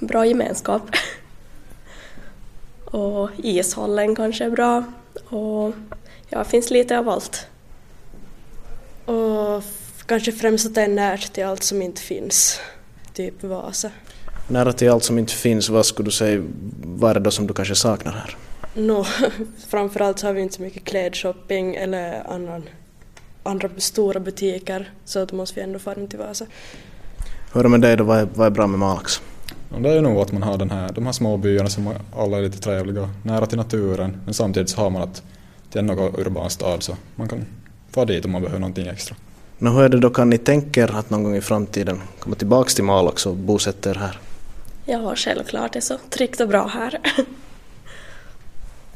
bra gemenskap. och ishallen kanske är bra. Och ja, det finns lite av allt. Och kanske främst att det är närt till allt som inte finns, typ Vasa. Nära till allt som inte finns, vad skulle du säga, vad är det då som du kanske saknar här? No, framförallt så har vi inte så mycket klädshopping eller annan, andra stora butiker så då måste vi ändå fara till Vasa. Hur är det med dig då, vad är, vad är bra med Malax? Det är nog att man har den här, de här små byarna som alla är lite trevliga, nära till naturen men samtidigt så har man att det är någon urban stad så man kan få dit om man behöver någonting extra. Men hur är det då, kan ni tänka er att någon gång i framtiden komma tillbaka till Malax och bosätta er här? Ja, självklart. Det är så tryggt och bra här.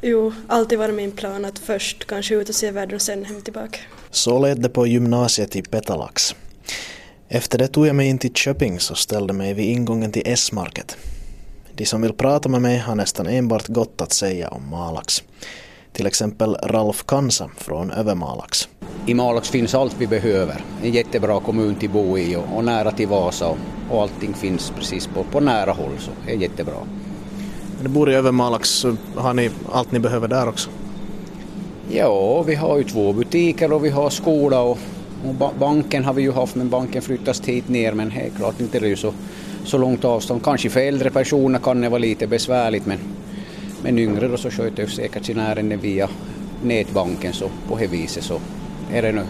jo, alltid varit min plan att först kanske ut och se världen och sen hem tillbaka. Så lät det på gymnasiet i Petalax. Efter det tog jag mig in till Köping och ställde mig vid ingången till S-market. De som vill prata med mig har nästan enbart gott att säga om Malax. Till exempel Ralf Kansa från Övermalax. I Malax finns allt vi behöver. En jättebra kommun till bo i och, och nära till Vasa och, allting finns precis på, på nära håll så det är jättebra. Ni bor i Övermalax, har ni allt ni behöver där också? Ja, vi har ju två butiker och vi har skola och banken har vi ju haft men banken flyttas hit ner men helt klart inte det är ju så, så långt avstånd. Kanske för äldre personer kan det vara lite besvärligt men, men yngre då så sköter ju säkert sina ärenden via nätbanken så på det viset så är det nu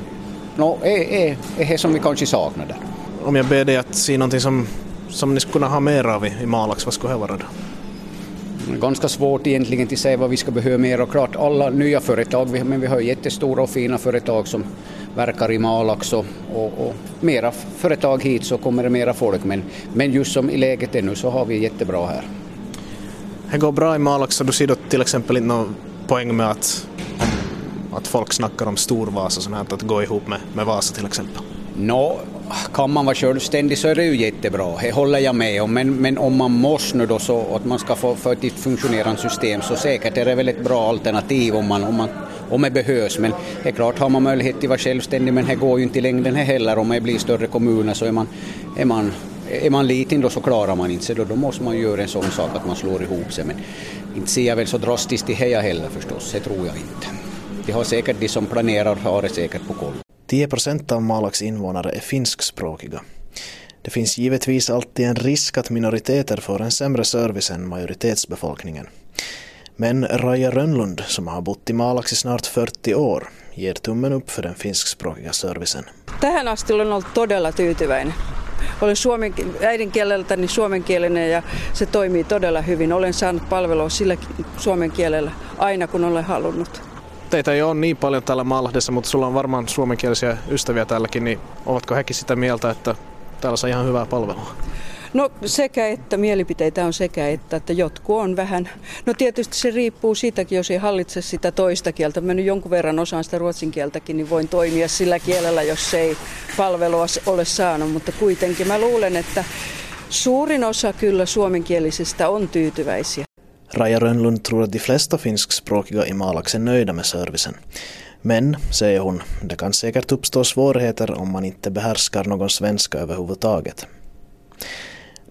no, är, är, är det som vi kanske saknar där. Om jag ber dig att se någonting som, som ni skulle kunna ha mer av i, i Malax, vad skulle det vara då? Ganska svårt egentligen att säga vad vi ska behöva mer och klart alla nya företag, men vi har jättestora och fina företag som verkar i Malax och, och, och mera företag hit så kommer det mera folk men, men just som i läget är nu så har vi jättebra här. Det går bra i Malax så du ser då till exempel inte någon poäng med att att folk snackar om Storvasa, sånt här, att gå ihop med, med Vasa till exempel? Nå, kan man vara självständig så är det ju jättebra, det håller jag med om. Men, men om man måste nu då så att man ska få för ett fungerande system så säkert är det väl ett bra alternativ om man, om man om det behövs. Men det är klart, har man möjlighet att vara självständig men det går ju inte i längden heller. Om det blir större kommuner så är man, är man, är man liten då så klarar man inte sig. Då, då måste man göra en sån sak att man slår ihop sig. Men inte ser jag väl så drastiskt i det heller förstås, det tror jag inte. De har säkert, de som planerar har det säkert på koll. 10 procent av Malax invånare är finskspråkiga. Det finns givetvis alltid en risk att minoriteter får en sämre service än majoritetsbefolkningen. Men Raja Rönnlund, som har bott i Malax i snart 40 år, ger tummen upp för den finskspråkiga servicen. Tähän asti olen ollut todella tyytyväinen. Olen suomen, äidinkieleltäni suomenkielinen ja se toimii todella hyvin. Olen saanut palvelua sillä suomen kielellä aina kun olen halunnut teitä ei ole niin paljon täällä Maalahdessa, mutta sulla on varmaan suomenkielisiä ystäviä täälläkin, niin ovatko hekin sitä mieltä, että täällä saa ihan hyvää palvelua? No sekä että, mielipiteitä on sekä että, että jotkut on vähän, no tietysti se riippuu siitäkin, jos ei hallitse sitä toista kieltä. Mä nyt jonkun verran osaan sitä ruotsin kieltäkin, niin voin toimia sillä kielellä, jos ei palvelua ole saanut, mutta kuitenkin mä luulen, että suurin osa kyllä suomenkielisistä on tyytyväisiä. Raja Rönnlund tror att de flesta finskspråkiga i Malax är nöjda med servicen. Men, säger hon, det kan säkert uppstå svårigheter om man inte behärskar någon svenska överhuvudtaget.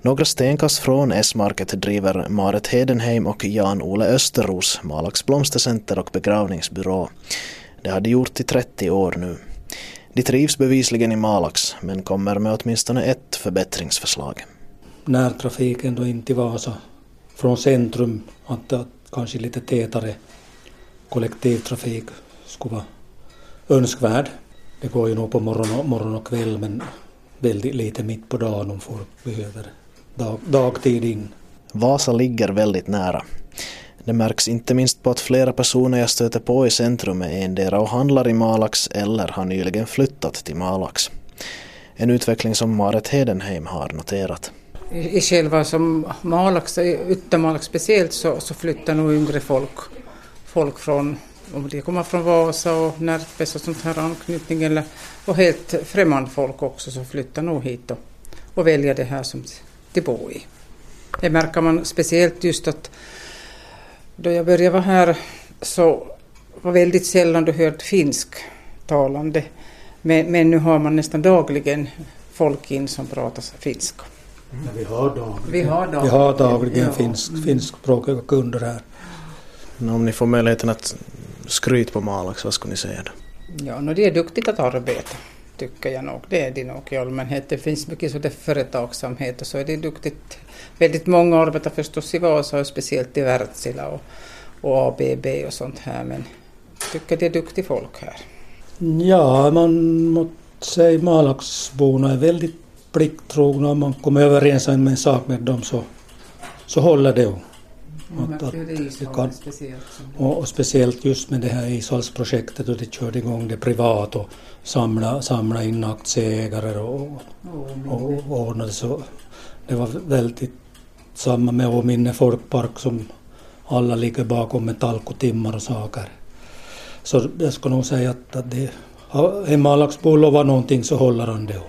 Några stenkast från S-market driver Marit Hedenheim och Jan-Ole Österros Malax blomstercenter och begravningsbyrå. Det har de gjort i 30 år nu. De trivs bevisligen i Malax men kommer med åtminstone ett förbättringsförslag. Närtrafiken då in till Vasa från centrum, att, att kanske lite tätare kollektivtrafik skulle vara önskvärd. Det går ju nog på morgon och, morgon och kväll men väldigt lite mitt på dagen om folk behöver dag, dagtid in. Vasa ligger väldigt nära. Det märks inte minst på att flera personer jag stöter på i centrum är endera och handlar i Malax eller har nyligen flyttat till Malax. En utveckling som Marit Hedenheim har noterat i själva som Malax, Yttermalax speciellt så, så flyttar nog yngre folk, folk från, om de kommer från Vasa och Närpes och sånt här anknytning eller och helt främmande folk också så flyttar nog hit och, och väljer det här som de bor i. Det märker man speciellt just att då jag började vara här så var väldigt sällan du hörde finsktalande men, men nu har man nästan dagligen folk in som pratar finska. Men vi har dagligen, Vi har dagligen, vi har dagligen ja. finsk, finskspråkiga kunder här. Om ni får möjligheten att skryta på Malax, vad skulle ni säga då? Ja, no, det är duktigt att arbeta, tycker jag nog. Det är det nog i allmänhet. Det finns mycket sådär företagsamhet och så är det duktigt. Väldigt många arbetar förstås i Vasa och speciellt i Wärtsilä och, och ABB och sånt här, men jag tycker det är duktigt folk här. Ja, man måste säga Malaxborna är väldigt plikttrogna. Om man kommer överens om en sak med dem så, så håller det. Att, att det kan, och, och speciellt just med det här ishallsprojektet och det körde igång det privat och samla, samla in aktieägare och, och, och ordnade så. Det var väldigt samma med Åminne folkpark som alla ligger bakom med talkotimmar och saker. Så jag skulle nog säga att, att det, har en Malaxbo lovat någonting så håller han det.